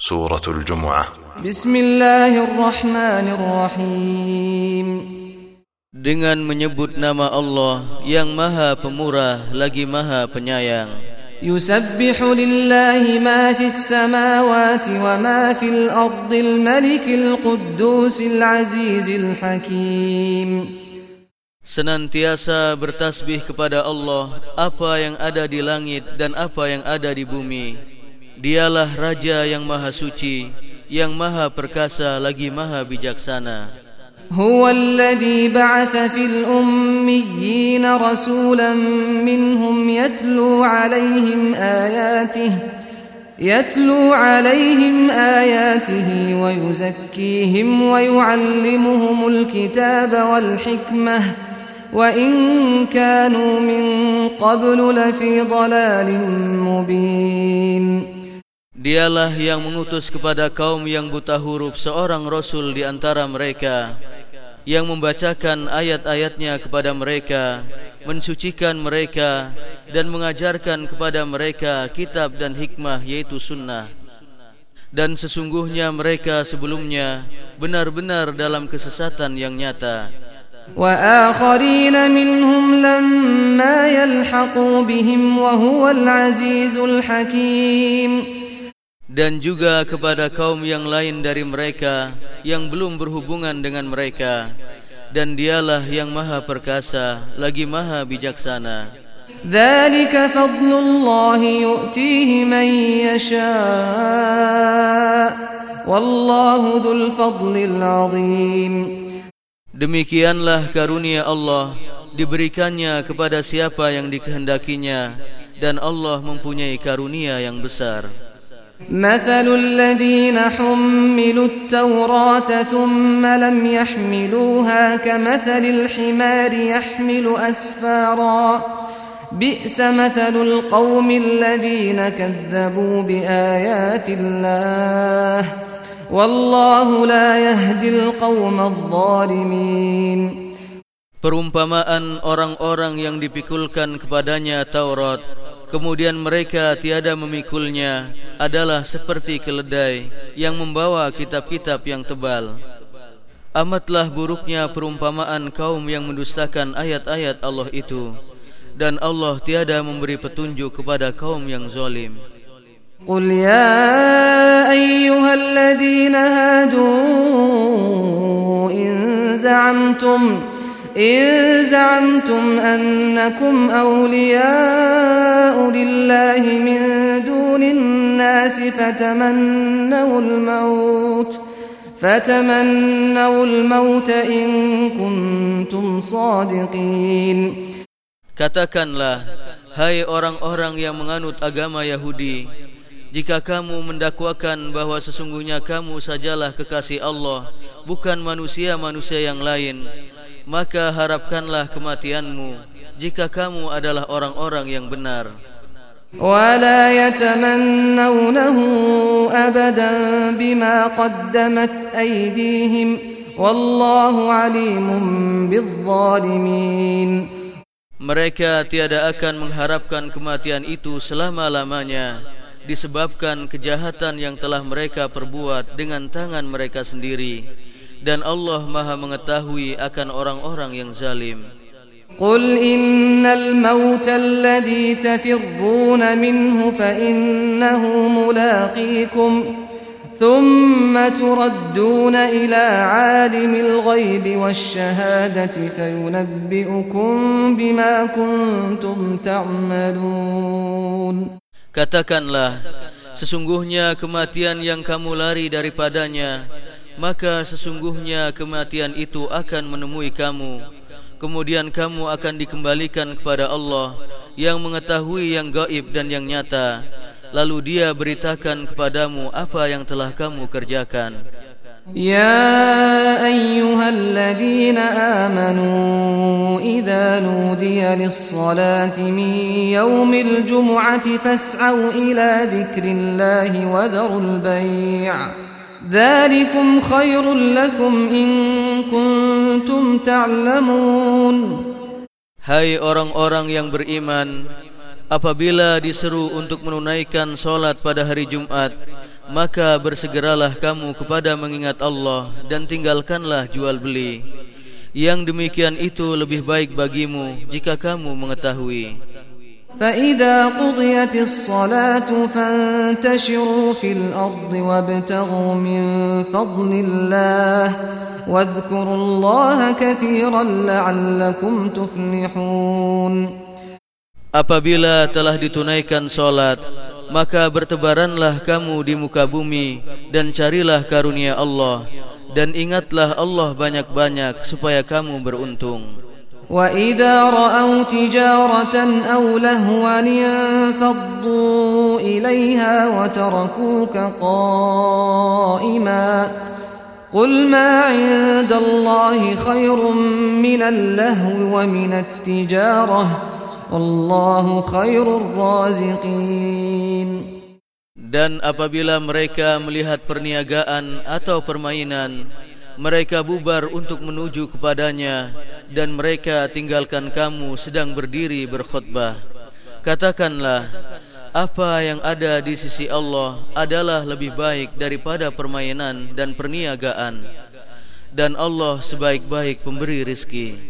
سورة الجمعة بسم الله الرحمن الرحيم Dengan menyebut nama Allah yang maha pemurah lagi maha penyayang يسبح لله ما في السماوات وما في الأرض الملك القدوس العزيز الحكيم Senantiasa bertasbih kepada Allah apa yang ada di langit dan apa yang ada di bumi Dialah Raja yang Maha Suci, yang Maha Perkasa lagi Maha Bijaksana. هو الذي بعث في الأميين رسولا منهم يتلو عليهم آياته يتلو عليهم آياته ويزكيهم ويعلمهم الكتاب والحكمة وإن كانوا من قبل لفي ضلال مبين Dialah yang mengutus kepada kaum yang buta huruf seorang rasul di antara mereka yang membacakan ayat-ayatnya kepada mereka, mensucikan mereka dan mengajarkan kepada mereka kitab dan hikmah yaitu sunnah. Dan sesungguhnya mereka sebelumnya benar-benar dalam kesesatan yang nyata. Wa وآخرين منهم لما يلحقوا بهم وهو العزيز الحكيم dan juga kepada kaum yang lain dari mereka yang belum berhubungan dengan mereka dan dialah yang maha perkasa lagi maha bijaksana ذلك فضل الله يؤتيه من يشاء والله ذو الفضل demikianlah karunia Allah diberikannya kepada siapa yang dikehendakinya dan Allah mempunyai karunia yang besar مثل الذين حملوا التوراة ثم لم يحملوها كمثل الحمار يحمل أسفارا بئس مثل القوم الذين كذبوا بآيات الله والله لا يهدي القوم الظالمين Perumpamaan orang-orang yang dipikulkan kepadanya Taurat, kemudian mereka tiada memikulnya, adalah seperti keledai yang membawa kitab-kitab yang tebal. Amatlah buruknya perumpamaan kaum yang mendustakan ayat-ayat Allah itu dan Allah tiada memberi petunjuk kepada kaum yang zalim. Qul ya ayyuhalladzina hadu in za'amtum إن زعمتم أنكم أولياء لله من دون الناس فتمنوا الموت فتمنوا الموت إن كنتم صادقين Katakanlah, hai orang-orang yang menganut agama Yahudi, jika kamu mendakwakan bahwa sesungguhnya kamu sajalah kekasih Allah, bukan manusia-manusia yang lain, maka harapkanlah kematianmu jika kamu adalah orang-orang yang benar mereka tiada akan mengharapkan kematian itu selama-lamanya disebabkan kejahatan yang telah mereka perbuat dengan tangan mereka sendiri dan Allah Maha mengetahui akan orang-orang yang zalim. Qul innal mauta alladhi tafirrun minhu fa innahu mulaqikum thumma turaddun ila alimil ghaibi wasyahadati fayunabbi'ukum bima kuntum ta'malun. Katakanlah, sesungguhnya kematian yang kamu lari daripadanya, maka sesungguhnya kematian itu akan menemui kamu kemudian kamu akan dikembalikan kepada Allah yang mengetahui yang gaib dan yang nyata lalu dia beritakan kepadamu apa yang telah kamu kerjakan Ya ayyuhalladzina amanu idza nudiya lis min yawmil jumu'ati fas'au ila dzikrillahi wa dharul ذلكم خير لكم إن كنتم تعلمون Hai orang-orang yang beriman Apabila diseru untuk menunaikan solat pada hari Jumat Maka bersegeralah kamu kepada mengingat Allah Dan tinggalkanlah jual beli Yang demikian itu lebih baik bagimu Jika kamu mengetahui فإذا قضيت الصلاة فانتشروا في الأرض وابتغوا من فضل الله واذكروا الله كثيرا لعلكم تفلحون Apabila telah ditunaikan solat, maka bertebaranlah kamu di muka bumi dan carilah karunia Allah dan ingatlah Allah banyak-banyak supaya kamu beruntung. وإذا رأوا تجارة أو لهوا انفضوا إليها وتركوك قائما قل ما عند الله خير من اللهو ومن التجارة والله خير الرازقين Dan apabila mereka melihat perniagaan atau permainan Mereka bubar untuk menuju kepadanya dan mereka tinggalkan kamu sedang berdiri berkhutbah. Katakanlah, apa yang ada di sisi Allah adalah lebih baik daripada permainan dan perniagaan. Dan Allah sebaik-baik pemberi rizki.